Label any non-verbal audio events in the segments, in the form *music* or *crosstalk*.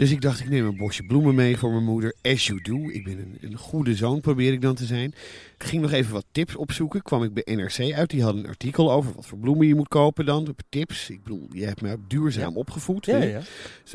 Dus ik dacht, ik neem een bosje bloemen mee voor mijn moeder. As you do. Ik ben een, een goede zoon, probeer ik dan te zijn. Ik ging nog even wat tips opzoeken. Kwam ik bij NRC uit. Die hadden een artikel over wat voor bloemen je moet kopen dan. Tips. Ik bedoel, je hebt me duurzaam opgevoed. Ja, ja.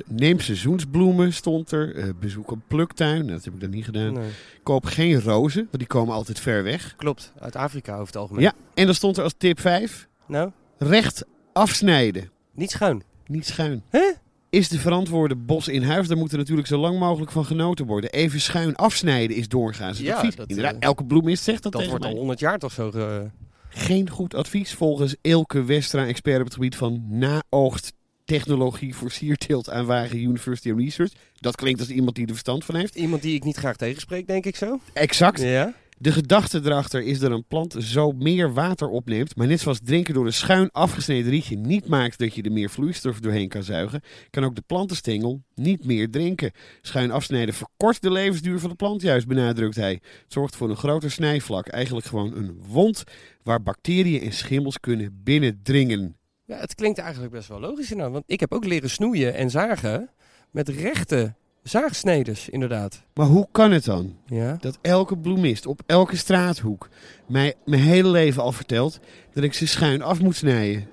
Neem seizoensbloemen, stond er. Eh, bezoek een pluktuin. Nou, dat heb ik dan niet gedaan. Nee. Koop geen rozen, want die komen altijd ver weg. Klopt, uit Afrika over het algemeen. Ja, en dan stond er als tip 5. Nou, Recht afsnijden. niet schuin. Niet schuin. Hè? Is de verantwoorde bos in huis, daar moet er natuurlijk zo lang mogelijk van genoten worden. Even schuin afsnijden is doorgaans het Ja, advies. dat, Inderdaad, eh, elke bloemist zegt dat, Dat wordt al mij. 100 jaar toch zo. ge- Geen goed advies volgens Ilke Westra, expert op het gebied van naoogst technologie voor sierteelt aan Wagen University of Research. Dat klinkt als iemand die er verstand van heeft. Iemand die ik niet graag tegenspreek, denk ik zo. Exact. Ja. De gedachte erachter is dat een plant zo meer water opneemt, maar net zoals drinken door een schuin afgesneden rietje niet maakt dat je er meer vloeistof doorheen kan zuigen, kan ook de plantenstengel niet meer drinken. Schuin afsnijden verkort de levensduur van de plant juist, benadrukt hij. Het zorgt voor een groter snijvlak, eigenlijk gewoon een wond waar bacteriën en schimmels kunnen binnendringen. ja, het klinkt eigenlijk best wel logisch inderdaad. Want ik heb ook leren snoeien en zagen met rechte zaagsneders, inderdaad. Maar hoe kan het dan Ja. dat elke bloemist op elke straathoek mij mijn hele leven al vertelt dat ik ze schuin af moet snijden?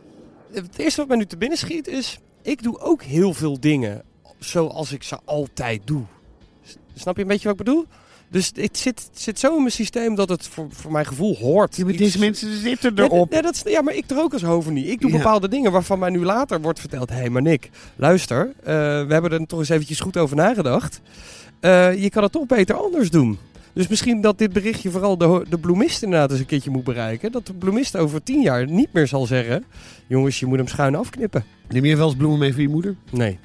Het eerste wat mij nu te binnen schiet is... Ik doe ook heel veel dingen zoals ik ze altijd doe. Snap je een beetje wat ik bedoel? Dus het zit, zit zo in mijn systeem dat het voor, voor mijn gevoel hoort. Ja, maar Iets- deze mensen zitten erop. ja, dat is, ja, maar ik er ook als hover niet. Ik doe Ja. bepaalde dingen waarvan mij nu later wordt verteld... Hé, hey, maar Nick, luister. eh, we hebben er toch eens eventjes goed over nagedacht. Eh, je kan het toch beter anders doen. Dus misschien dat dit berichtje vooral de, de bloemist inderdaad eens een keertje moet bereiken. Dat de bloemist over tien jaar niet meer zal zeggen... Jongens, je moet hem schuin afknippen. Neem je wel eens bloemen mee voor je moeder? Nee.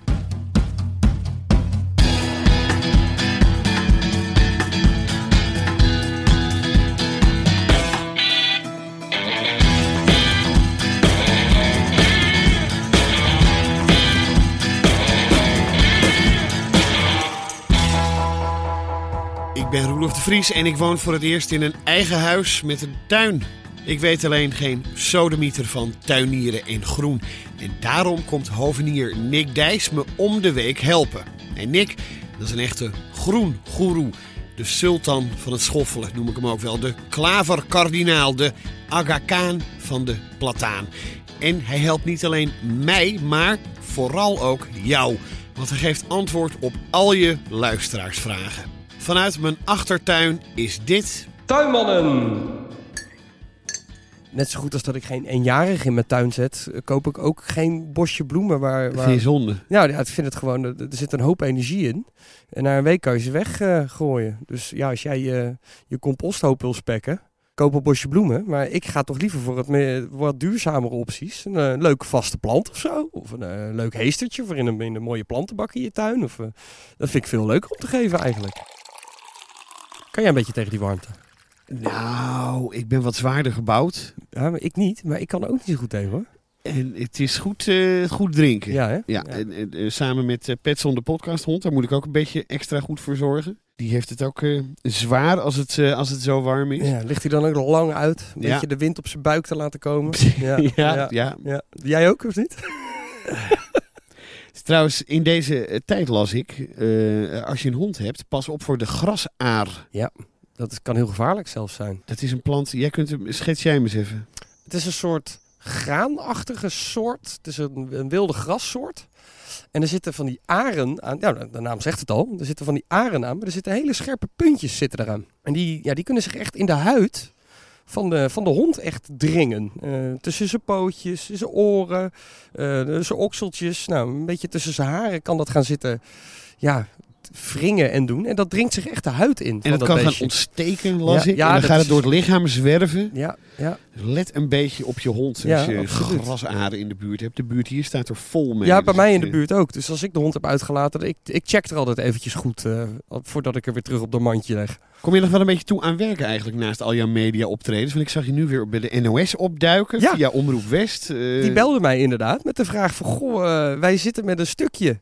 Ik ben Roelof de Vries en ik woon voor het eerst in een eigen huis met een tuin. Ik weet alleen geen sodemieter van tuinieren en groen. En daarom komt hovenier Nick Dijs me om de week helpen. En Nick, dat is een echte groengoeroe. De sultan van het schoffelen noem ik hem ook wel. De klaverkardinaal, de Aga Khan van de plataan. En hij helpt niet alleen mij, maar vooral ook jou. Want hij geeft antwoord op al je luisteraarsvragen. Vanuit mijn achtertuin is dit. Tuinmannen! Net zo goed als dat ik geen eenjarig in mijn tuin zet, eh, koop ik ook geen bosje bloemen waar... waar... Je zonde? Nou ja, ik vind het gewoon, er zit een hoop energie in. En na een week kan je ze weggooien. dus ja, als jij je, je composthoop wil spekken, koop een bosje bloemen. Maar ik ga toch liever voor het meer, wat duurzamere opties. Een eh, leuke vaste plant of zo. Of een eh, leuk heestertje voor in een, in een mooie plantenbak in je tuin. Of, eh, dat vind ik veel leuker om te geven eigenlijk. Kan jij een beetje tegen die warmte? Nou, ik ben wat zwaarder gebouwd. Ja, maar ik niet. Maar ik kan er ook niet zo goed tegen hoor. En het is goed, eh, goed drinken. Ja, hè? Ja, Ja. En, en, eh, samen met uh, Petson de podcasthond, daar moet ik ook een beetje extra goed voor zorgen. Die heeft het ook eh, zwaar als het, eh, als het zo warm is. Ja, ligt hij dan ook lang uit? Een Ja. beetje de wind op zijn buik te laten komen? *laughs* ja, ja. Ja. Jij ook, of niet? *laughs* Trouwens, in deze eh, tijd las ik, eh, als je een hond hebt, pas op voor de grasaar. Dat is- kan heel gevaarlijk zelfs zijn. Dat is een plant, jij kunt hem, schets jij hem eens even. Het is een soort graanachtige soort. Het is een, een wilde grassoort. En er zitten van die aren aan. Ja, de naam zegt het al. Er zitten van die aren aan, maar er zitten hele scherpe puntjes zitten eraan. En die, ja, die kunnen zich echt in de huid van de, van de hond echt dringen. Uh, tussen zijn pootjes, zijn oren, uh, zijn okseltjes. Nou, een beetje tussen zijn haren kan dat gaan zitten. Ja, wringen en doen. En dat dringt zich echt de huid in. En dat, dat kan beestje. gaan ontsteken, las Ja, ik. ja, en dan gaat het is- door het lichaam zwerven. Ja, ja. Let een beetje op je hond als Ja, je grasaren in de buurt hebt. De buurt hier staat er vol mee. ja, bij Dus mij in de eh, buurt ook. Dus als ik de hond heb uitgelaten, ik, ik check er altijd eventjes goed eh, voordat ik er weer terug op de mandje leg. Kom je nog wel een beetje toe aan werken eigenlijk naast al jouw media optredens? Want ik zag je nu weer bij de NOS opduiken Ja. via Omroep West. eh, Die belde mij inderdaad met de vraag van... Goh, eh, wij zitten met een stukje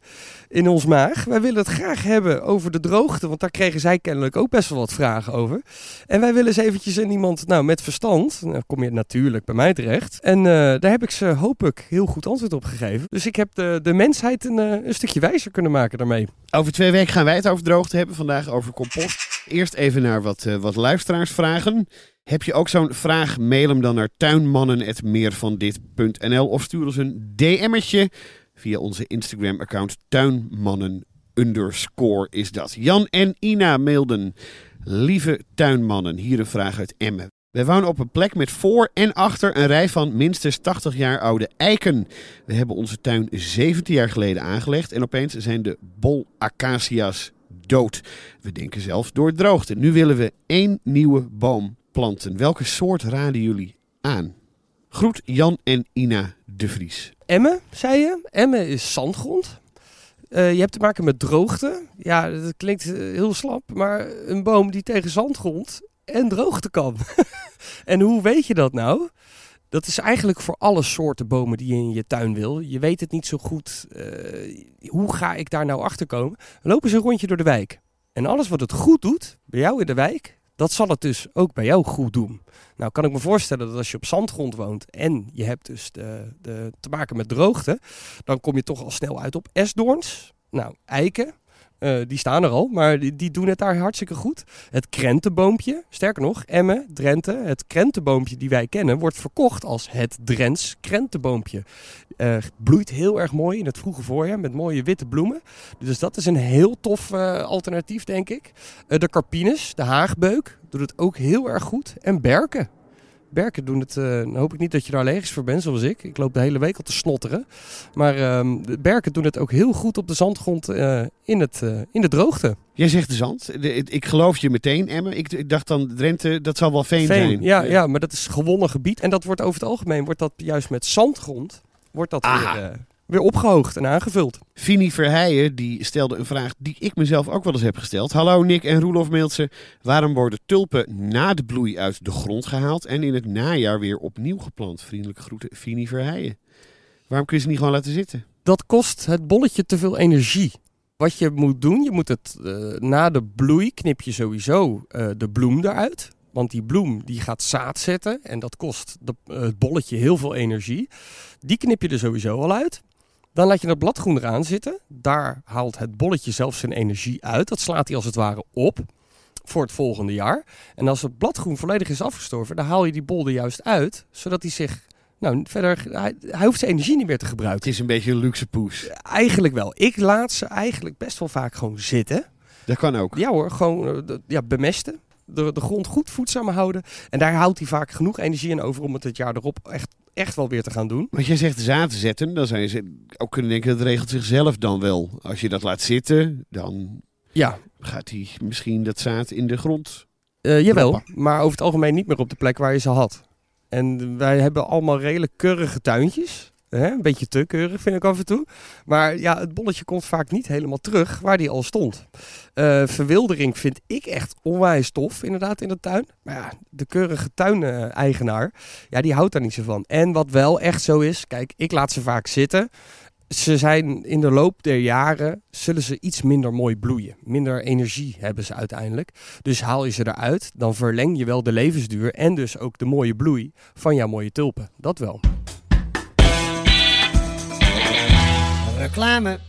in ons maag. Wij willen het graag hebben over de droogte. Want daar kregen zij kennelijk ook best wel wat vragen over. En wij willen eens eventjes aan iemand nou, met verstand. Nou kom je natuurlijk bij mij terecht. En eh, daar heb ik ze, hoop ik, heel goed antwoord op gegeven. Dus ik heb de, de mensheid een, een stukje wijzer kunnen maken daarmee. Over twee weken gaan wij het over droogte hebben. Vandaag over compost. Eerst even naar wat, eh, wat luisteraarsvragen. Heb je ook zo'n vraag? Mail hem dan naar tuinmannen.meervandit.nl of stuur ons een DM'tje via onze Instagram-account tuinmannen is dat. Jan en Ina mailden. Lieve tuinmannen, hier een vraag uit Emmen. Wij wonen op een plek met voor en achter een rij van minstens 80 jaar oude eiken. We hebben onze tuin 17 jaar geleden aangelegd en opeens zijn de bolacacia's We denken zelfs door droogte. Nu willen we één nieuwe boom planten. Welke soort raden jullie aan? Groet Jan en Ina de Vries. Emmen, zei je? Emmen is zandgrond. Eh, je hebt te maken met droogte. Ja, dat klinkt eh, heel slap, maar een boom die tegen zandgrond en droogte kan. *laughs* en hoe weet je dat nou? Dat is eigenlijk voor alle soorten bomen die je in je tuin wil. Je weet het niet zo goed. eh, hoe ga ik daar nou achter komen? Lopen ze een rondje door de wijk. En alles wat het goed doet bij jou in de wijk, dat zal het dus ook bij jou goed doen. Nou kan ik me voorstellen dat als je op zandgrond woont en je hebt dus de, de, te maken met droogte, dan kom je toch al snel uit op esdoorns. Nou, eiken, eh, die staan er al, maar die, die doen het daar hartstikke goed. Het krentenboompje, sterker nog, Emmen, Drenthe, het krentenboompje die wij kennen, wordt verkocht als het Drents krentenboompje. Eh, bloeit heel erg mooi in het vroege voorjaar met mooie witte bloemen. Dus dat is een heel tof eh, alternatief, denk ik. De karpines, de haagbeuk, doet het ook heel erg goed. En berken. Berken doen het, dan hoop ik niet dat je er allergisch voor bent, zoals ik. Ik loop de hele week al te snotteren. Maar ehm, de berken doen het ook heel goed op de zandgrond eh, in, het, eh, in de droogte. Jij zegt de zand. De- ik geloof je meteen, Emmen. Ik, ik dacht dan Drenthe, dat zal wel veen, zijn. ja, ja, maar dat is gewonnen gebied. En dat wordt over het algemeen, wordt dat juist met zandgrond, wordt dat Aha. weer, weer opgehoogd en aangevuld. Fini Verheijen die stelde een vraag die ik mezelf ook wel eens heb gesteld. Hallo Nick en Roelof Meeltse. Waarom worden tulpen na de bloei uit de grond gehaald en in het najaar weer opnieuw geplant? Vriendelijke groeten, Fini Verheijen. Waarom kun je ze niet gewoon laten zitten? dat kost het bolletje te veel energie. Wat je moet doen, je moet het eh, na de bloei knip je sowieso eh, de bloem eruit. Want die bloem die gaat zaad zetten en dat kost de, eh, het bolletje heel veel energie. Die knip je er sowieso al uit. Dan laat je het bladgroen eraan zitten. Daar haalt het bolletje zelf zijn energie uit. Dat slaat hij als het ware op voor het volgende jaar. En als het bladgroen volledig is afgestorven, dan haal je die bol er juist uit. Zodat hij zich, nou verder, hij, hij hoeft zijn energie niet meer te gebruiken. Het is een beetje een luxe poes. Eigenlijk wel. Ik laat ze eigenlijk best wel vaak gewoon zitten. Dat kan ook. Ja hoor, gewoon eh, ja, bemesten. De, de grond goed voedzaam houden. En daar houdt hij vaak genoeg energie in over om het het jaar erop echt, echt wel weer te gaan doen. Want jij zegt zaad zetten, dan zou je ze- ook kunnen denken dat regelt zichzelf dan wel. Als je dat laat zitten, dan Ja, gaat hij misschien dat zaad in de grond. eh, jawel. Droppen. Maar over het algemeen niet meer op de plek waar je ze had. En wij hebben allemaal redelijk keurige tuintjes. Een beetje te keurig vind ik af en toe. Maar ja, het bolletje komt vaak niet helemaal terug waar die al stond. Eh, verwildering vind ik echt onwijs tof, inderdaad, in de tuin. Maar ja, de keurige tuineigenaar, ja, die houdt daar niet zo van. En wat wel echt zo is, kijk, ik laat ze vaak zitten. Ze zijn in de loop der jaren, zullen ze iets minder mooi bloeien. Minder energie hebben ze uiteindelijk. Dus haal je ze eruit, dan verleng je wel de levensduur en dus ook de mooie bloei van jouw mooie tulpen. Dat wel. Reclame.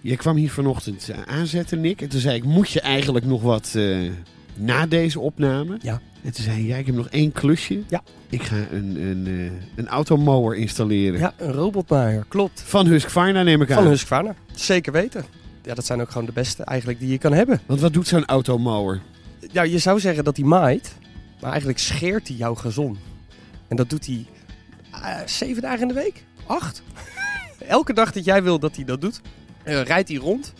Je kwam hier vanochtend eh, aanzetten, Nick. En toen zei ik, moet je eigenlijk nog wat, eh, na deze opname. Ja. En toen zei je, ja, ik heb nog één klusje. Ja. Ik ga een, een, eh, een automower installeren. Ja, een robotmaaier, klopt. Van Husqvarna neem ik aan. Van Husqvarna, zeker weten. Ja, dat zijn ook gewoon de beste eigenlijk die je kan hebben. Want wat doet zo'n automower? Ja, je zou zeggen dat hij maait, maar eigenlijk scheert hij jouw gazon. En dat doet hij eh, zeven dagen in de week? Acht? Elke dag dat jij wil dat hij dat doet, eh, rijdt hij rond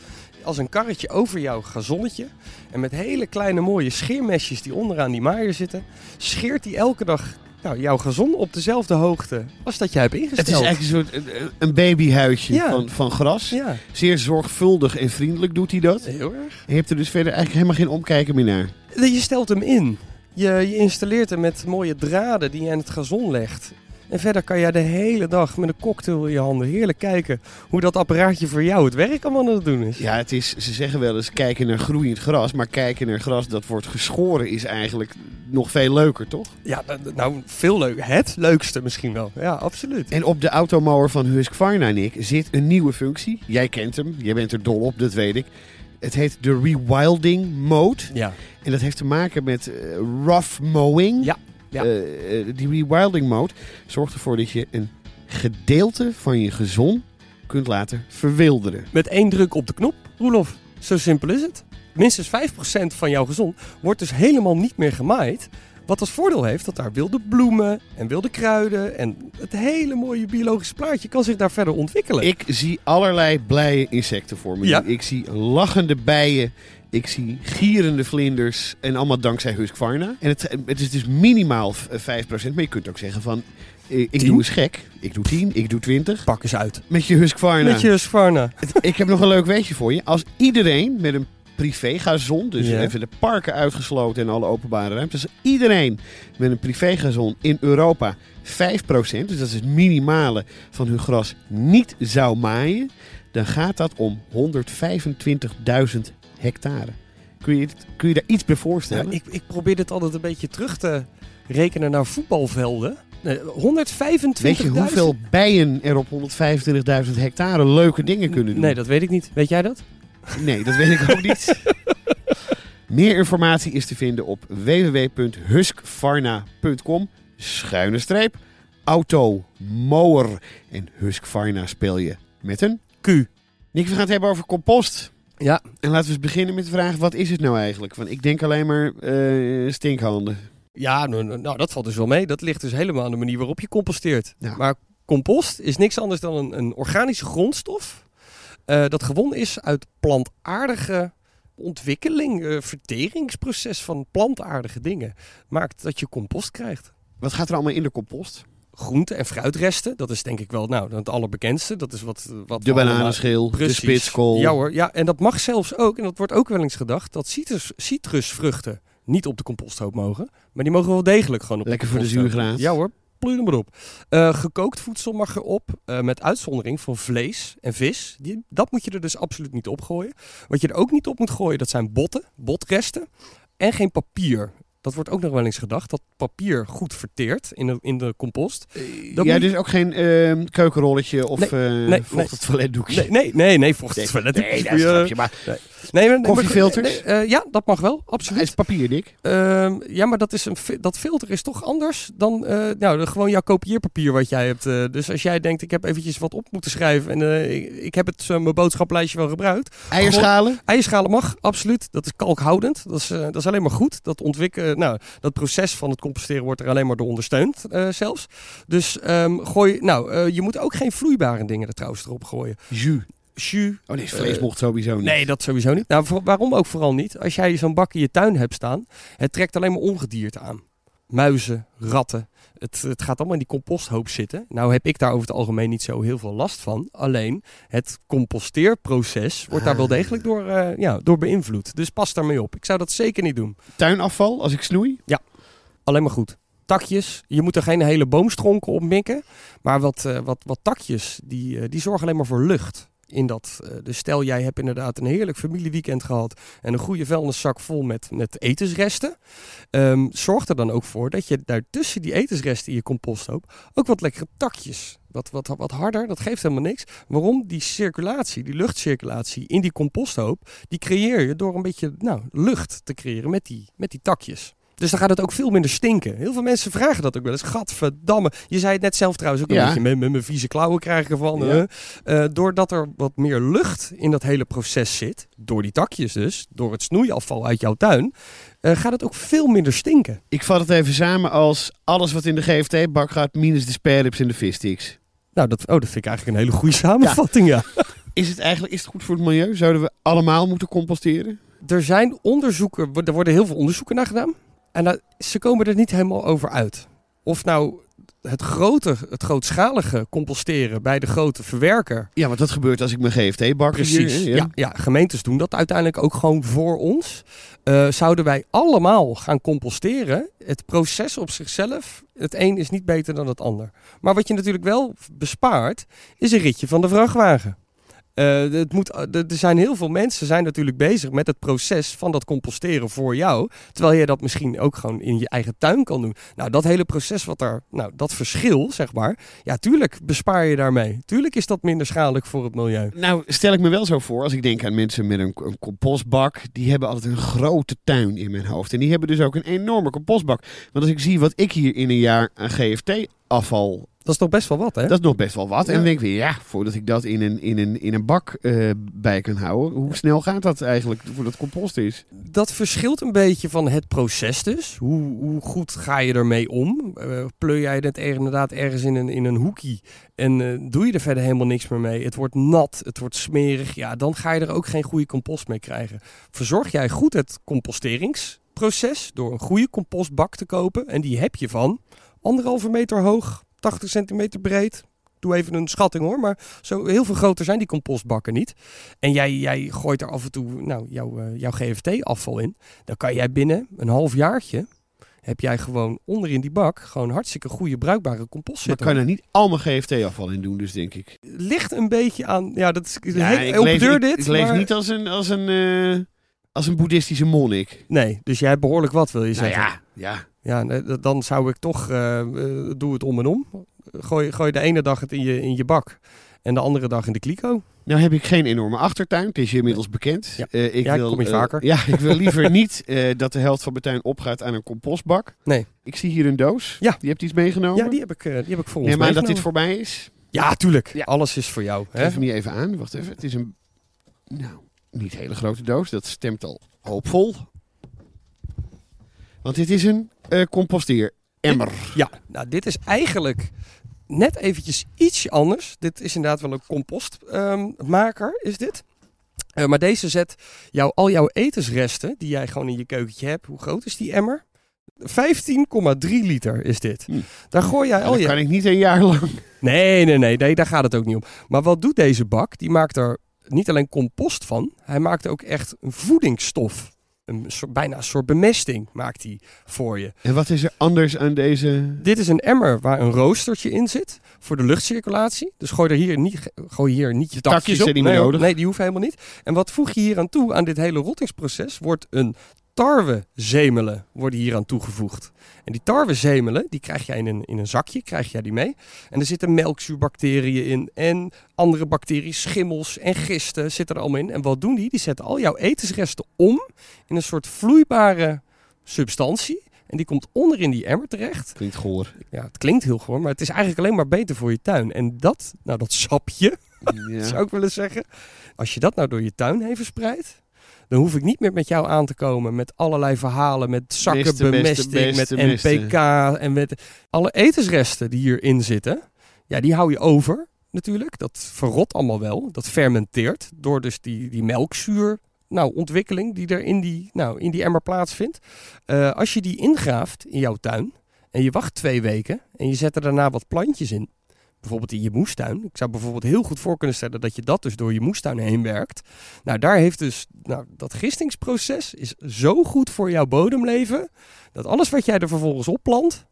als een karretje over jouw gazonnetje. En met hele kleine mooie scheermesjes die onderaan die maaier zitten, scheert hij elke dag nou, jouw gazon op dezelfde hoogte als dat jij hebt ingesteld. Het is eigenlijk een soort een- een babyhuisje Ja. van, van gras. Ja, Zeer zorgvuldig en vriendelijk doet hij dat. heel erg. Je hebt er dus verder eigenlijk helemaal geen omkijken meer naar. Je stelt hem in. Je, je installeert hem met mooie draden die je aan het gazon legt. En verder kan jij de hele dag met een cocktail in je handen heerlijk kijken hoe dat apparaatje voor jou het werk allemaal aan het doen is. Ja, het is, ze zeggen wel eens kijken naar groeiend gras. Maar kijken naar gras dat wordt geschoren is eigenlijk nog veel leuker, toch? Ja, nou, nou, veel leuk. Het leukste misschien wel. Ja, absoluut. En op de automower van Husqvarna, Nick, zit een nieuwe functie. Jij kent hem, jij bent er dol op, dat weet ik. Het heet de rewilding mode. Ja, En dat heeft te maken met eh, rough mowing. Ja, ja. Eh, eh, die rewilding mode zorgt ervoor dat je een gedeelte van je gezon kunt laten verwilderen. met één druk op de knop, Roelof. Zo simpel is het. Minstens 5% van jouw gezon wordt dus helemaal niet meer gemaaid. Wat als voordeel heeft dat daar wilde bloemen en wilde kruiden en het hele mooie biologische plaatje kan zich daar verder ontwikkelen. Ik zie allerlei blije insecten voor me. Ja. Ik zie lachende bijen. Ik zie gierende vlinders. En allemaal dankzij Husqvarna. En het, het is dus minimaal v- 5%. Maar je kunt ook zeggen van... eh, Ik Tien? doe eens gek. Ik doe 10, ik doe 20. Pak eens uit. Met je Husqvarna. Met je Husqvarna. Ik heb nog een leuk weetje voor je. Als iedereen met een privégazon, dus Ja. even de parken uitgesloten en alle openbare ruimtes. Als iedereen met een privégazon in Europa 5%, dus dat is het minimale van hun gras, niet zou maaien, dan gaat dat om 125.000 hectare. Kun je, kun je daar iets bij voorstellen? Ja, ik, ik probeer dit altijd een beetje terug te rekenen naar voetbalvelden. Nee, 125.000. Weet je hoeveel bijen er op 125.000 hectare leuke dingen kunnen doen? Nee, dat weet ik niet. Weet jij dat? Nee, dat weet ik ook niet. *laughs* Meer informatie is te vinden op www.huskvarna.com schuine streep auto mower en Husqvarna speel je met een Q. Nick, we gaan het hebben over compost. Ja, En laten we eens beginnen met de vraag, wat is het nou eigenlijk? Want ik denk alleen maar eh, stinkhanden. ja nou, nou, nou, dat valt dus wel mee. Dat ligt dus helemaal aan de manier waarop je composteert. Ja. Maar compost is niks anders dan een, een organische grondstof. eh, dat gewonnen is uit plantaardige ontwikkeling, eh, verteringsproces van plantaardige dingen. Maakt dat je compost krijgt. Wat gaat er allemaal in de compost? Groente- en fruitresten, dat is denk ik wel nou, het allerbekendste. Dat is wat, wat De bananenschil, de spitskool. Ja hoor, ja, en dat mag zelfs ook, en dat wordt ook wel eens gedacht, dat citrus, citrusvruchten niet op de composthoop mogen. Maar die mogen wel degelijk gewoon op Lekker de voor de zuurgraad. Ja hoor, ploei er maar op. Eh, gekookt voedsel mag erop, eh, met uitzondering van vlees en vis. Die, dat moet je er dus absoluut niet op gooien. Wat je er ook niet op moet gooien, dat zijn botten, botresten. En geen papier. Dat wordt ook nog wel eens gedacht, dat papier goed verteert in de, in de compost. Dat ja, moet- dus ook geen eh, keukenrolletje of Nee, eh nee, vochtig toiletdoekje. Nee, nee, nee, nee vocht Nee, het toilet. nee, dat maar Nee, maar, Koffiefilters? Nee, nee, eh, ja, dat mag wel, is absoluut. papier, Dick. Ehm, ja, maar dat, is een, dat filter is toch anders dan eh, nou, de- gewoon jouw kopieerpapier wat jij hebt. eh. dus als jij denkt, ik heb eventjes wat op moeten schrijven en ik, ik heb het mijn boodschaplijstje wel gebruikt. Eierschalen. Eierschalen mag, absoluut. Dat is kalkhoudend. Dat is, dat is alleen maar goed. Dat, ontwikkelen, nou, dat proces van het composteren wordt er alleen maar door ondersteund zelfs. Dus ehm, gooi, nou, je moet ook geen vloeibare dingen er trouwens erop gooien. Jus. Jus, Oh nee, vlees Eh, mocht sowieso niet. Nee, dat sowieso niet. Nou, waarom ook vooral niet? Als jij zo'n bak in je tuin hebt staan, het trekt alleen maar ongedierte aan. Muizen, ratten. Het, het gaat allemaal in die composthoop zitten. Nou heb ik daar over het algemeen niet zo heel veel last van. Alleen het composteerproces wordt daar wel Ah. degelijk door, eh, ja, door beïnvloed. Dus pas daarmee op. Ik zou dat zeker niet doen. Tuinafval, als ik snoei. Alleen maar goed. Takjes, je moet er geen hele boomstronken op mikken. Maar wat, eh, wat, wat takjes, die, die zorgen alleen maar voor lucht. In dat. Uh, dus stel jij hebt inderdaad een heerlijk familieweekend gehad en een goede vuilniszak vol met, met etensresten. Um, zorg er dan ook voor dat je daar tussen die etensresten in je composthoop ook wat lekkere takjes wat, wat, wat harder, dat geeft helemaal niks. Waarom? Die circulatie, die luchtcirculatie in die composthoop, die creëer je door een beetje nou, lucht te creëren met die, met die takjes. Dus dan gaat het ook veel minder stinken. Heel veel mensen vragen dat ook wel eens. Gadverdamme. Je zei het net zelf trouwens ook een beetje. Met, met mijn vieze klauwen krijg ik ervan. Ja. Uh, doordat er wat meer lucht in dat hele proces zit. Door die takjes dus. Door het snoeiafval uit jouw tuin. Uh, gaat het ook veel minder stinken. Ik vat het even samen als alles wat in de GFT-bak gaat. Minus de spareribs en de vissticks. Nou, dat, oh, dat vind ik eigenlijk een hele goede samenvatting, ja. *laughs* Is het eigenlijk is het goed voor het milieu? Zouden we allemaal moeten composteren? Er zijn onderzoeken, er worden heel veel onderzoeken naar gedaan. En dat, ze komen er niet helemaal over uit. Of nou het grote, het grootschalige composteren bij de grote verwerker. Ja, want dat gebeurt als ik mijn GFT-bak Precies, ja. ja. gemeentes doen dat uiteindelijk ook gewoon voor ons. Uh, zouden wij allemaal gaan composteren, het proces op zichzelf, het een is niet beter dan het ander. Maar wat je natuurlijk wel bespaart, is een ritje van de vrachtwagen. Uh, het moet, eh, er zijn heel veel mensen zijn natuurlijk bezig met het proces van dat composteren voor jou. Terwijl je dat misschien ook gewoon in je eigen tuin kan doen. Nou, dat hele proces wat daar, nou, dat verschil, zeg maar. Ja, tuurlijk bespaar je daarmee. Tuurlijk is dat minder schadelijk voor het milieu. Nou, stel ik me wel zo voor, als ik denk aan mensen met een, een compostbak. Die hebben altijd een grote tuin in mijn hoofd. En die hebben dus ook een enorme compostbak. Want als ik zie wat ik hier in een jaar aan GFT afval dat is nog best wel wat, hè? Dat is nog best wel wat. En dan denk ik weer, ja, voordat ik dat in een, in een, in een bak uh, bij kan houden, hoe snel gaat dat eigenlijk voordat compost is? Dat verschilt een beetje van het proces dus. Hoe, hoe goed ga je ermee om? Uh, pleur jij het inderdaad ergens in een, in een hoekie en uh, doe je er verder helemaal niks meer mee? Het wordt nat, het wordt smerig. Ja, dan ga je er ook geen goede compost mee krijgen. Verzorg jij goed het composteringsproces door een goede compostbak te kopen. En die heb je van anderhalve meter hoog 80 centimeter breed. Doe even een schatting hoor, maar zo heel veel groter zijn die compostbakken niet. En jij, jij gooit er af en toe nou, jouw, uh, jouw GFT-afval in. Dan kan jij binnen een half jaartje heb jij gewoon onder in die bak gewoon hartstikke goede bruikbare compost zitten. Maar kan er niet al mijn GFT-afval in doen, dus denk ik. Ligt een beetje aan. Ja, dat is ja, ik leef, deur dit. Ik, leef niet als een, als een, uh, als een boeddhistische monnik. Nee, dus jij hebt behoorlijk wat, wil je nou zeggen? Ja, ja. Ja, dan zou ik toch, uh, doe het om en om. Gooi, gooi de ene dag het in je, in je bak en de andere dag in de kliko. Nou heb ik geen enorme achtertuin, het is je inmiddels bekend. Ja, uh, ik wil, kom je vaker. ja, ik wil liever *laughs* niet dat de helft van mijn tuin opgaat aan een compostbak. Nee. Ik zie hier een doos. Ja. Die hebt iets meegenomen? Ja, die heb ik, die heb ik voor ons Nee, maar dat dit voorbij is? Ja, tuurlijk. Ja. Alles is voor jou. Geef hem hier even aan. Wacht even. Het is een, nou, niet hele grote doos. Dat stemt al hoopvol. Want dit is een uh, composteer emmer. Ja, nou dit is eigenlijk net eventjes iets anders. Dit is inderdaad wel een compostmaker, um, is dit. Uh, maar deze zet jou, al jouw etensresten die jij gewoon in je keukentje hebt. Hoe groot is die emmer? 15,3 liter is dit. Hm. Daar gooi jij al je... kan ik niet een jaar lang. Nee, nee, nee, nee, daar gaat het ook niet om. Maar wat doet deze bak? Die maakt er niet alleen compost van. Hij maakt ook echt een voedingsstof een soort, bijna een soort bemesting maakt hij voor je. En wat is er anders aan deze? Dit is een emmer waar een roostertje in zit voor de luchtcirculatie. Dus gooi er hier niet, gooi hier niet je takjes, takjes op. Niet nee, nodig. nee, die hoeven helemaal niet. En wat voeg je hier aan toe aan dit hele rottingsproces? Wordt een tarwezemelen worden hier aan toegevoegd. En die tarwezemelen, die krijg jij in een, in een zakje, krijg jij die mee. En er zitten melkzuurbacteriën in en andere bacteriën, schimmels en gisten zitten er allemaal in. En wat doen die? Die zetten al jouw etensresten om in een soort vloeibare substantie. En die komt onder in die emmer terecht. Klinkt goor. Ja, het klinkt heel goor, maar het is eigenlijk alleen maar beter voor je tuin. En dat, nou dat sapje, *laughs* ja. zou ik willen zeggen. Als je dat nou door je tuin heen verspreidt, dan hoef ik niet meer met jou aan te komen met allerlei verhalen, met zakken bemesting, met NPK en met alle etensresten die hierin zitten. Ja, die hou je over natuurlijk. Dat verrot allemaal wel. Dat fermenteert door dus die, die melkzuur nou, ontwikkeling die er in die, nou, in die emmer plaatsvindt. Uh, als je die ingraaft in jouw tuin en je wacht twee weken en je zet er daarna wat plantjes in, bijvoorbeeld in je moestuin. Ik zou bijvoorbeeld heel goed voor kunnen stellen dat je dat dus door je moestuin heen werkt. Nou, daar heeft dus nou, dat gistingsproces is zo goed voor jouw bodemleven dat alles wat jij er vervolgens opplant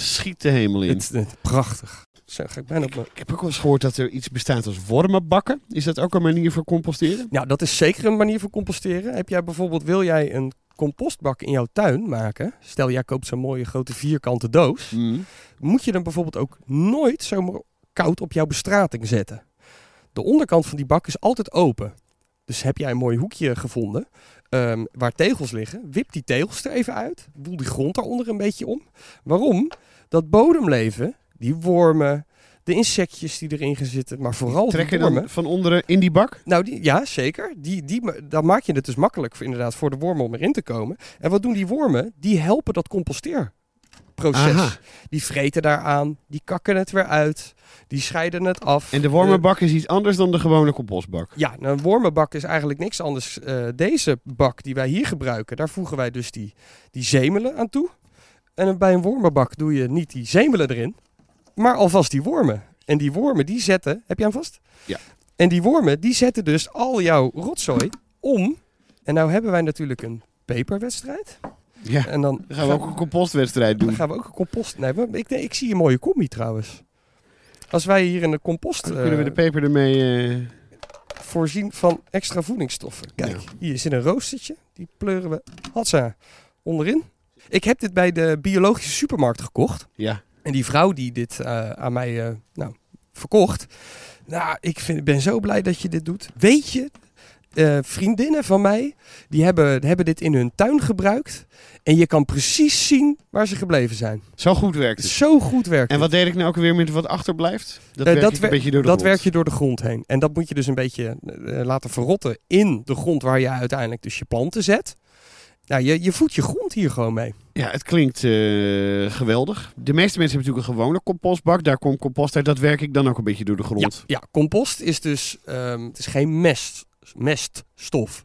schiet de hemel in. Het, het, prachtig. Zo ga ik bijna op mijn... Ik heb ook wel eens gehoord dat er iets bestaat als wormenbakken. Is dat ook een manier voor composteren? Ja, dat is zeker een manier van composteren. Heb jij bijvoorbeeld, wil jij een compostbak in jouw tuin maken? Stel, jij koopt zo'n mooie grote vierkante doos. Mm. Moet je dan bijvoorbeeld ook nooit zomaar koud op jouw bestrating zetten. De onderkant van die bak is altijd open. Dus heb jij een mooi hoekje gevonden ehm, waar tegels liggen, wip die tegels er even uit. Boel die grond daaronder een beetje om. Waarom? Dat bodemleven, die wormen, de insectjes die erin gaan zitten, maar vooral Trek je wormen. dan van onderen in die bak? Nou, die, ja, zeker. Die, die, dan maak je het dus makkelijk voor, inderdaad voor de wormen om erin te komen. En wat doen die wormen? Die helpen dat Aha. Die vreten daaraan, die kakken het weer uit, die scheiden het af. En de Eh, wormenbak is iets anders dan de gewone compostbak. ja, nou, een wormenbak is eigenlijk niks anders. Eh, deze bak die wij hier gebruiken, daar voegen wij dus die, die zemelen aan toe. En bij een wormenbak doe je niet die zemelen erin, maar alvast die wormen. En die wormen die zetten, heb je hem vast? Ja. En die wormen die zetten dus al jouw rotzooi om. En nou hebben wij natuurlijk een peperwedstrijd. Ja. En dan Dan gaan we ook een compostwedstrijd doen. dan gaan we ook een compost. Nee, ik, ik zie een mooie combi trouwens. Als wij hier in de compost Dan kunnen we de eh, peper ermee... eh, voorzien van extra voedingsstoffen. Kijk, Ja. hier zit een roostertje. Die pleuren we hatsa onderin. Ik heb dit bij de biologische supermarkt gekocht. ja. En die vrouw die dit eh, aan mij nou, verkocht. Nou, ik vind, ben zo blij dat je dit doet. Weet je, eh, vriendinnen van mij, die hebben, hebben dit in hun tuin gebruikt. En je kan precies zien waar ze gebleven zijn. Zo goed werkt het. Zo goed werkt En wat deed ik nou ook weer met wat achterblijft? Dat Eh, werk dat een beetje door de dat grond. werk je door de grond heen. En dat moet je dus een beetje eh, laten verrotten in de grond waar je uiteindelijk dus je planten zet. Nou, je, je voedt je grond hier gewoon mee. Ja, het klinkt geweldig. De meeste mensen hebben natuurlijk een gewone compostbak. Daar komt compost uit. Dat werk ik dan ook een beetje door de grond. Ja, compost is dus ehm, het is geen mest, meststof.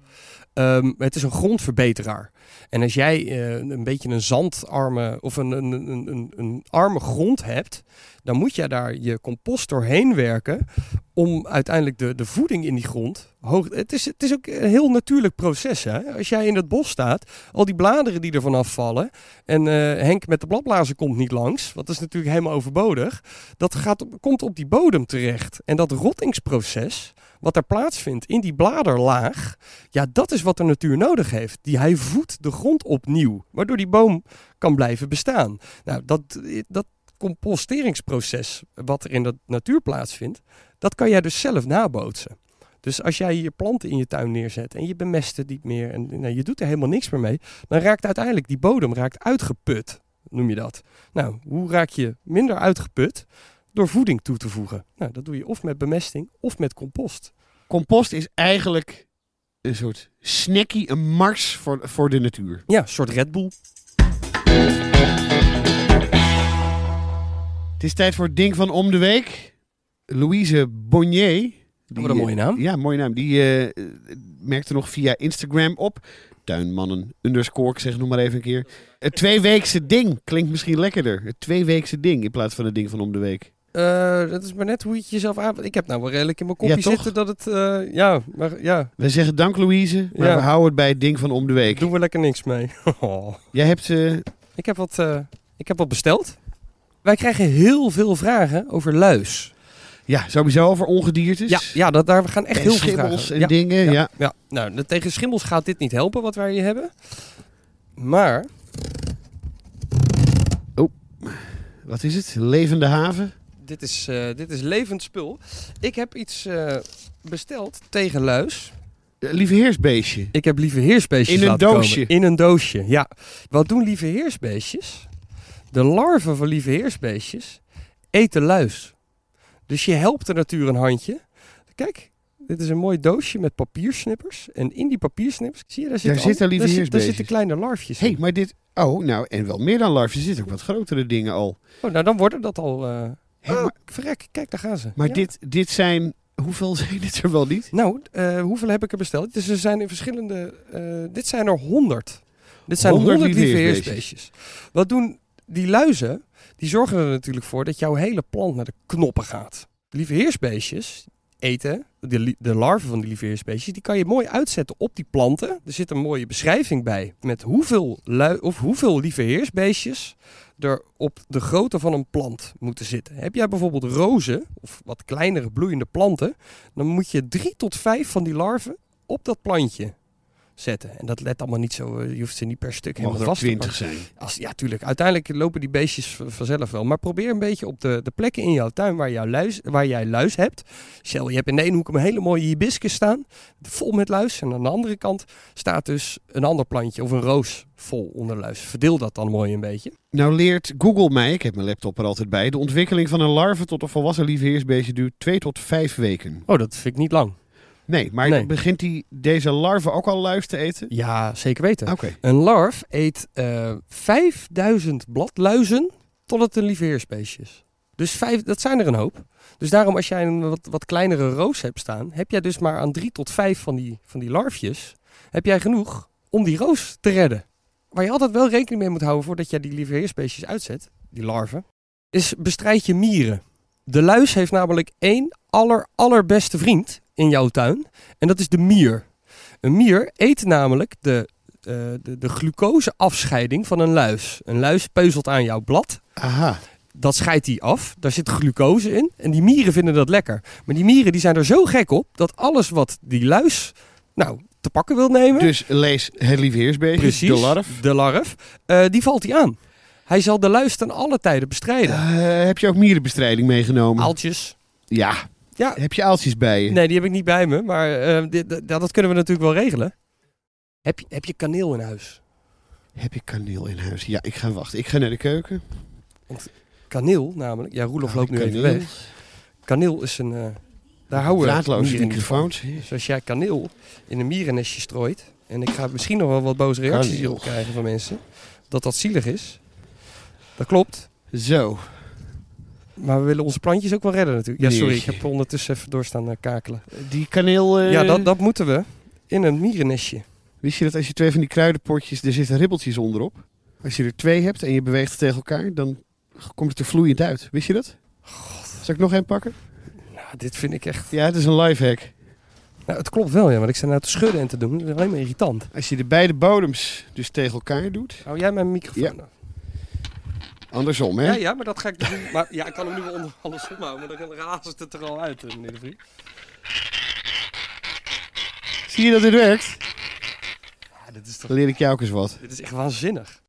Ehm, het is een grondverbeteraar. En als jij eh, een beetje een zandarme of een, een, een, een, arme grond hebt, dan moet je daar je compost doorheen werken om uiteindelijk de, de voeding in die grond hoog. Het is, het is ook een heel natuurlijk proces. Hè? Als jij in het bos staat, al die bladeren die er vanaf vallen en eh, Henk met de bladblazer komt niet langs, dat is natuurlijk helemaal overbodig. Dat gaat, komt op die bodem terecht. En dat rottingsproces, wat er plaatsvindt in die bladerlaag, ja, dat is wat de natuur nodig heeft. Die, hij voedt de grond opnieuw, waardoor die boom kan blijven bestaan. Nou, dat, dat composteringsproces wat er in de natuur plaatsvindt, dat kan jij dus zelf nabootsen. Dus als jij je planten in je tuin neerzet en je bemest het niet meer en nou, je doet er helemaal niks meer mee, dan raakt uiteindelijk die bodem raakt uitgeput, noem je dat. Nou, hoe raak je minder uitgeput? Door voeding toe te voegen. Nou, dat doe je of met bemesting of met compost. Compost is eigenlijk een soort snackie, een mars voor, voor de natuur. Ja, een soort Red Bull. Het is tijd voor het ding van om de week. Louise Bonnier. die, Wat een mooie naam. Ja, mooie naam. Die eh, merkte nog via Instagram op. Tuinmannen underscore, ik zeg het nog maar even een keer. Het tweeweekse ding klinkt misschien lekkerder. Het tweeweekse ding in plaats van het ding van om de week. Eh, dat is maar net hoe je het jezelf aan... Ik heb nou wel redelijk in mijn kopje Ja, zitten dat het... eh, ja, maar ja, Wij zeggen dank Louise, maar Ja. we houden het bij het ding van om de week. doen we lekker niks mee. *laughs* Oh. Jij hebt... eh, Ik heb wat, ik heb wat besteld. Wij krijgen heel veel vragen over luis. ja, sowieso over ongediertes. Ja, ja dat, daar gaan echt en heel veel schimmels vragen. en ja, dingen. Ja. ja. Nou, tegen schimmels gaat dit niet helpen wat wij hier hebben. Maar Wat is het? Levende haven? Dit is, eh, dit is levend spul. Ik heb iets eh, besteld tegen luis. Eh, lieve heersbeestje. Ik heb lieve heersbeestjes In een komen. doosje. In een doosje, ja. Wat doen lieve heersbeestjes? De larven van lieve heersbeestjes eten luis. Dus je helpt de natuur een handje. Kijk, dit is een mooi doosje met papiersnippers. En in die papiersnippers, zie je, daar zitten, Daar zitten al- daar, zit- daar zitten kleine larfjes in. hey, maar dit... Oh, nou, en wel meer dan larven. Er zitten ook wat grotere dingen al. Oh, nou, dan worden dat al... Hé, oh, maar verrek, kijk, daar gaan ze. maar Ja. dit, dit zijn... Hoeveel *laughs* zijn dit er wel niet? Nou, eh, hoeveel heb ik er besteld? Dus er zijn in verschillende... eh, dit zijn er honderd. Dit zijn 100 honderd lieve lieve heersbeestjes. Wat doen die luizen? Die zorgen er natuurlijk voor dat jouw hele plant naar de knoppen gaat. De lieve heersbeestjes eten de, de larven van die lieveheersbeestjes, die kan je mooi uitzetten op die planten. Er zit een mooie beschrijving bij met hoeveel, lui, of hoeveel lieveheersbeestjes er op de grootte van een plant moeten zitten. Heb jij bijvoorbeeld rozen of wat kleinere bloeiende planten, dan moet je drie tot vijf van die larven op dat plantje zetten. En dat let allemaal niet zo, eh, je hoeft ze niet per stuk helemaal vast te pakken. 20 zijn. Als, ja, tuurlijk. Uiteindelijk lopen die beestjes vanzelf wel. Maar probeer een beetje op de, de plekken in jouw tuin waar, jouw luis, waar jij luis hebt. Stel, je hebt in de ene hoek een hele mooie hibiscus staan, vol met luis. En aan de andere kant staat dus een ander plantje of een roos vol onder luis. Verdeel dat dan mooi een beetje. Nou leert Google mij, ik heb mijn laptop er altijd bij, de ontwikkeling van een larve tot een volwassen lieveheersbeestje duurt 2 tot 5 weken. Oh, dat vind ik niet lang. Nee, maar Nee. begint die, deze larve ook al luis te eten? Ja, zeker weten. Een larf eet eh 5000 bladluizen tot het een lieveheersbeestje is. Dus vijf, dat zijn er een hoop. Dus daarom als jij een wat, wat kleinere roos hebt staan, heb jij dus maar aan drie tot vijf van die, van die larfjes, heb jij genoeg om die roos te redden. Waar je altijd wel rekening mee moet houden voordat jij die lieveheersbeestjes uitzet, die larven, is bestrijd je mieren. De luis heeft namelijk één aller, allerbeste vriend in jouw tuin en dat is de mier. Een mier eet namelijk de, eh, de, de glucoseafscheiding van een luis. Een luis peuzelt aan jouw blad. Aha. Dat scheidt hij af. Daar zit glucose in. En die mieren vinden dat lekker. Maar die mieren die zijn er zo gek op dat alles wat die luis nou, te pakken wil nemen. Dus lees het lieveheersbeestje, precies, de larf. De larf. eh, die valt hij aan. Hij zal de luis ten alle tijden bestrijden. Eh, heb je ook mierenbestrijding meegenomen? Aaltjes. ja. Ja. Heb je aaltjes bij je? Nee, die heb ik niet bij me. Maar eh, dit, dat, dat kunnen we natuurlijk wel regelen. Heb je, heb je kaneel in huis? Heb je kaneel in huis? Ja, ik ga wachten. Ik ga naar de keuken. Kaneel namelijk. Ja, Roelof loopt nu kaneel. even weg. Kaneel is een... eh, daar houden Draadloze microfoons. Dus als jij kaneel in een mierennestje strooit... en ik ga misschien nog wel wat boze reacties Kaneel. hierop krijgen van mensen... dat dat zielig is. Dat klopt. Zo. Maar we willen onze plantjes ook wel redden natuurlijk. Ja, sorry, ik heb ondertussen even doorstaan uh, kakelen. Die kaneel... eh, Ja, dat, dat moeten we in een mierennestje. Wist je dat als je twee van die kruidenpotjes, er zitten ribbeltjes onderop. Als je er twee hebt en je beweegt het tegen elkaar, dan komt het er vloeiend uit. Wist je dat? Zal ik nog één pakken? Nou, dit vind ik echt... Ja, het is een lifehack. Nou, het klopt wel, ja. Want ik sta nou te schudden en te doen. Dat is alleen maar irritant. Als je de beide bodems dus tegen elkaar doet, Hou jij mijn microfoon? Ja. Andersom hè? Ja, ja, maar dat ga ik doen. Maar ja, ik kan hem nu wel onder, andersom houden, maar dan razert het er al uit, eh, meneer de Vries. Zie je dat dit werkt? Ja, dit is toch... Dan leer ik jou ook eens wat. Dit is echt waanzinnig.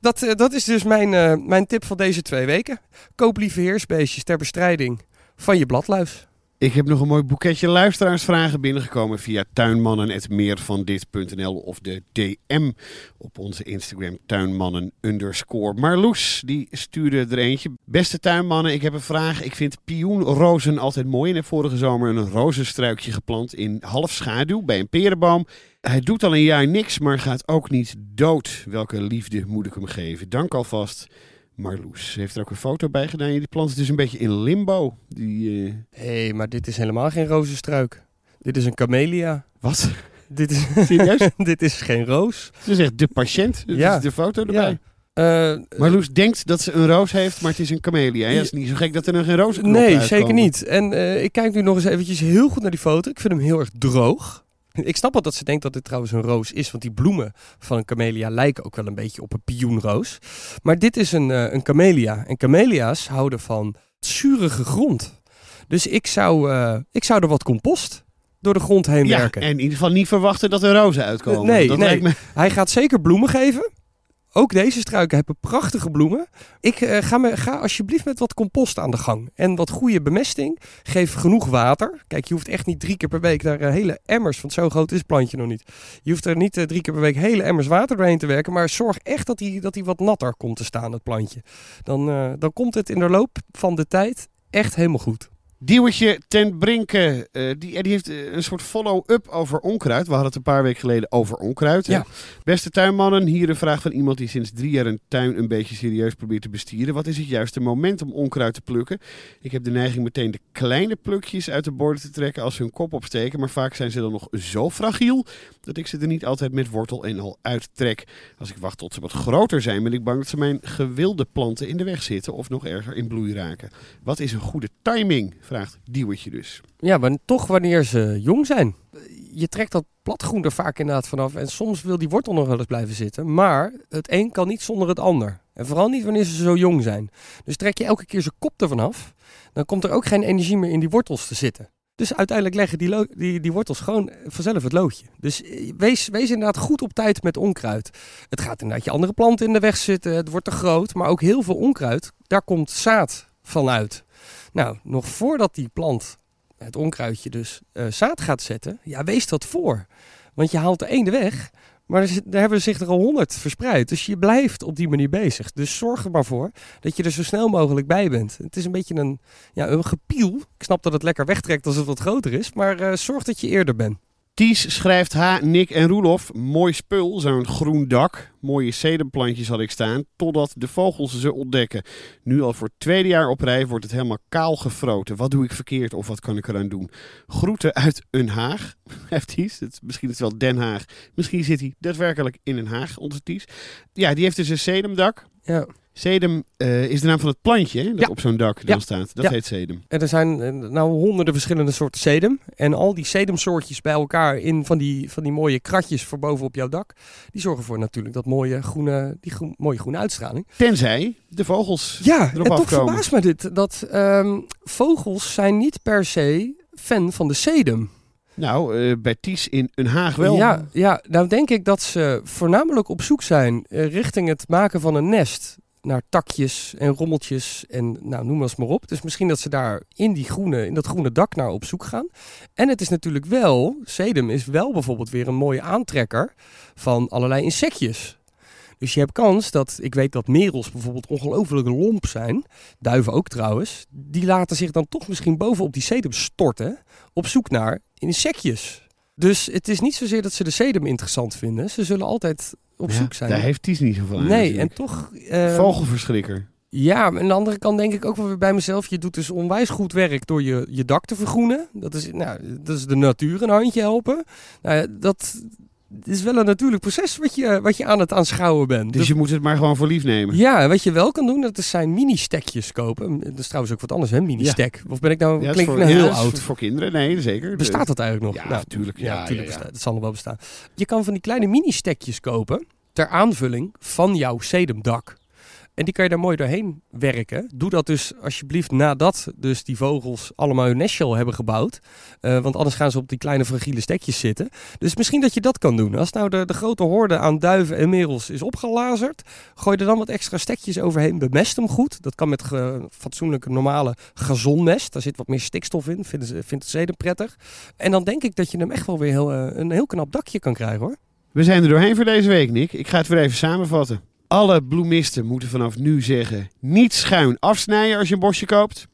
Dat, eh, dat is dus mijn, eh, mijn tip van deze twee weken. Koop lieve heersbeestjes ter bestrijding van je bladluis. Ik heb nog een mooi boeketje luisteraarsvragen binnengekomen via tuinmannen.meervandit.nl of de DM op onze Instagram tuinmannen underscore. Marloes, die stuurde er eentje. Beste tuinmannen, ik heb een vraag. Ik vind pioenrozen altijd mooi en heb vorige zomer een rozenstruikje geplant in half schaduw bij een perenboom. Hij doet al een jaar niks, maar gaat ook niet dood. Welke liefde moet ik hem geven? Dank alvast. Marloes heeft er ook een foto bij gedaan. Die plant is dus een beetje in limbo. Die, eh, Hé, hey, maar dit is helemaal geen rozenstruik. Dit is een camellia. Wat? Dit is, *laughs* Serieus? *laughs* dit is geen roos. Ze zegt de patiënt. Dat Ja. is de foto erbij. Ja. Eh, Marloes denkt dat ze een roos heeft, maar het is een camellia. Ja, het is niet zo gek dat er nog geen rozenknoppen Nee, uitkomen. zeker niet. En eh, ik kijk nu nog eens eventjes heel goed naar die foto. Ik vind hem heel erg droog. Ik snap wel dat ze denkt dat dit trouwens een roos is, want die bloemen van een camellia lijken ook wel een beetje op een pioenroos. Maar dit is een, eh, een camellia. En camellia's houden van zurige grond. Dus ik zou, eh, ik zou er wat compost door de grond heen Ja, werken. en in ieder geval niet verwachten dat er rozen uitkomen. Nee, dat nee. lijkt me... Hij gaat zeker bloemen geven. Ook deze struiken hebben prachtige bloemen. Ik eh, ga, me, ga alsjeblieft met wat compost aan de gang. En wat goede bemesting. Geef genoeg water. Kijk, je hoeft echt niet drie keer per week daar eh, hele emmers, want zo groot is het plantje nog niet. Je hoeft er niet eh, drie keer per week hele emmers water doorheen te werken. Maar zorg echt dat hij dat wat natter komt te staan, het plantje. Dan, dan komt het in de loop van de tijd echt helemaal goed. Diewertje ten Brinke, eh, die, die heeft eh, een soort follow-up over onkruid. We hadden het een paar weken geleden over onkruid. Ja. Beste tuinmannen, hier een vraag van iemand die sinds drie jaar een tuin een beetje serieus probeert te bestieren. Wat is het juiste moment om onkruid te plukken? Ik heb de neiging meteen de kleine plukjes uit de borden te trekken als ze hun kop opsteken. Maar vaak zijn ze dan nog zo fragiel dat ik ze er niet altijd met wortel en al uittrek. Als ik wacht tot ze wat groter zijn, ben ik bang dat ze mijn gewilde planten in de weg zitten of nog erger in bloei raken. Wat is een goede timing? Vraagt Diewertje dus. Ja, maar toch wanneer ze jong zijn. Je trekt dat platgroen er vaak inderdaad vanaf. En soms wil die wortel nog wel eens blijven zitten. Maar het een kan niet zonder het ander. En vooral niet wanneer ze zo jong zijn. Dus trek je elke keer zijn kop ervan af. Dan komt er ook geen energie meer in die wortels te zitten. Dus uiteindelijk leggen die, die, die wortels gewoon vanzelf het loodje. Dus eh, wees, wees inderdaad goed op tijd met onkruid. Het gaat inderdaad je andere planten in de weg zitten. Het wordt te groot. Maar ook heel veel onkruid, daar komt zaad van uit. Nou, nog voordat die plant, het onkruidje dus, uh, zaad gaat zetten, ja, wees dat voor. Want je haalt de ene weg, maar er, er hebben zich er al honderd verspreid. Dus je blijft op die manier bezig. Dus zorg er maar voor dat je er zo snel mogelijk bij bent. Het is een beetje een, ja, een gepiel. Ik snap dat het lekker wegtrekt als het wat groter is. Maar uh, zorg dat je eerder bent. Ties schrijft H, Nick en Roelof. Mooi spul, zo'n groen dak. Mooie sedumplantjes had ik staan, totdat de vogels ze ontdekken. Nu al voor het tweede jaar op rij wordt het helemaal kaal gefroten. Wat doe ik verkeerd of wat kan ik eraan doen? Groeten uit een Haag. *laughs* Heeft Ties, misschien is het wel Den Haag. Misschien zit hij daadwerkelijk in een Haag, onze Ties. Ja, die heeft dus een sedumdak. Ja. Sedum uh, is de naam van het plantje hè, dat Ja. op zo'n dak dan Ja. staat. Dat Ja. heet sedum. En er zijn eh, nou honderden verschillende soorten sedum. En al die sedumsoortjes bij elkaar in van die, van die mooie kratjes voor boven op jouw dak. Die zorgen voor natuurlijk dat mooie groene, die groen- mooie groene uitstraling. Tenzij de vogels Ja, erop en toch afkomen. verbaast me dit. Dat ehm, vogels zijn niet per se fan van de sedum. Nou, eh, bij Ties in een Haag wel. Ja, ja, nou denk ik dat ze voornamelijk op zoek zijn eh, richting het maken van een nest. Naar takjes en rommeltjes en nou, noem eens maar op. Dus misschien dat ze daar in, die groene, in dat groene dak naar op zoek gaan. En het is natuurlijk wel, sedum is wel bijvoorbeeld weer een mooie aantrekker van allerlei insectjes. Dus je hebt kans dat, ik weet dat merels bijvoorbeeld ongelooflijk lomp zijn. Duiven ook trouwens. Die laten zich dan toch misschien bovenop die sedum storten op zoek naar insectjes. Dus het is niet zozeer dat ze de sedum interessant vinden. Ze zullen altijd op Ja, zoek zijn. Daar heeft Ties niet zoveel aan. nee, en toch... eh, Vogelverschrikker. ja, maar aan de andere kant denk ik ook wel weer bij mezelf. Je doet dus onwijs goed werk door je, je dak te vergroenen. Dat is, nou, dat is de natuur een handje helpen. Nou, ja, dat is wel een natuurlijk proces wat je, wat je aan het aanschouwen bent. Dus je moet het maar gewoon voor lief nemen. Ja, wat je wel kan doen, dat is zijn mini-stekjes kopen. Dat is trouwens ook wat anders, hè? Mini-stek. Of ben ik nou, Ja, het klink ik nou heel het oud? Voor, kinderen, nee, zeker. Bestaat dat eigenlijk nog? Ja, Nou, natuurlijk. Ja, Ja, natuurlijk ja, ja. bestaat. Dat zal nog wel bestaan. Je kan van die kleine mini-stekjes kopen ter aanvulling van jouw sedumdak. En die kan je daar mooi doorheen werken. Doe dat dus alsjeblieft nadat dus die vogels allemaal hun nestje al hebben gebouwd. Eh, want anders gaan ze op die kleine fragiele stekjes zitten. Dus misschien dat je dat kan doen. Als nou de, de grote horde aan duiven en merels is opgelazerd. Gooi er dan wat extra stekjes overheen. Bemest hem goed. Dat kan met ge- fatsoenlijke normale gazonmest. Daar zit wat meer stikstof in. Vinden ze, vindt het zeden prettig. En dan denk ik dat je hem echt wel weer heel, eh, een heel knap dakje kan krijgen hoor. We zijn er doorheen voor deze week, Nick. Ik ga het weer even samenvatten. Alle bloemisten moeten vanaf nu zeggen: niet schuin afsnijden als je een bosje koopt.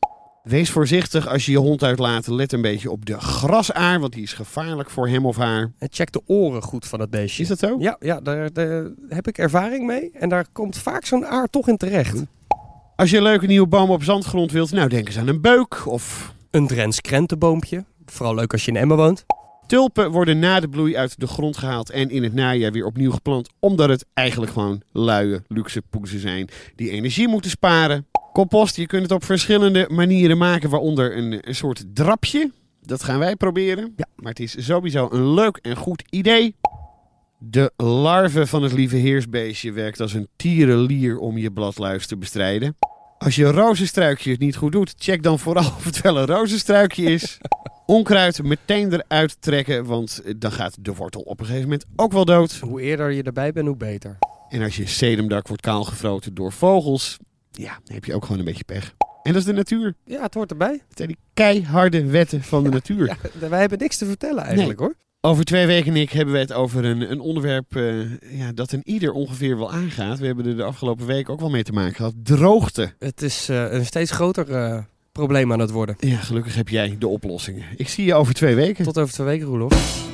Wees voorzichtig als je je hond uitlaat. Let een beetje op de grasaar, want die is gevaarlijk voor hem of haar. En check de oren goed van het beestje. Is dat zo? Ja, ja daar, daar heb ik ervaring mee. En daar komt vaak zo'n aard toch in terecht. Als je een leuke nieuwe boom op zandgrond wilt, nou denk eens aan een beuk of Een Drents krentenboompje. Vooral leuk als je in Emmen woont. Tulpen worden na de bloei uit de grond gehaald en in het najaar weer opnieuw geplant, omdat het eigenlijk gewoon luie, luxe poezen zijn die energie moeten sparen. Compost, je kunt het op verschillende manieren maken, waaronder een, een soort drapje. Dat gaan wij proberen. Ja. Maar het is sowieso een leuk en goed idee. De larve van het lieve heersbeestje werkt als een tierenlier om je bladluis te bestrijden. Als je rozenstruikje het niet goed doet, check dan vooral *laughs* of het wel een rozenstruikje is. *laughs* Onkruid meteen eruit trekken, want dan gaat de wortel op een gegeven moment ook wel dood. Hoe eerder je erbij bent, hoe beter. En als je sedumdak wordt kaalgefroten door vogels, ja, dan heb je ook gewoon een beetje pech. En dat is de natuur. Ja, het hoort erbij. Het zijn die keiharde wetten van de natuur. Ja, wij hebben niks te vertellen eigenlijk hoor. Over twee weken, Nick, hebben we het over een, een onderwerp eh, ja, dat een ieder ongeveer wel aangaat. We hebben er de afgelopen week ook wel mee te maken gehad. Droogte. Het is eh, een steeds groter eh, probleem aan het worden. Ja, gelukkig heb jij de oplossingen. Ik zie je over twee weken. Tot over twee weken, Roelof.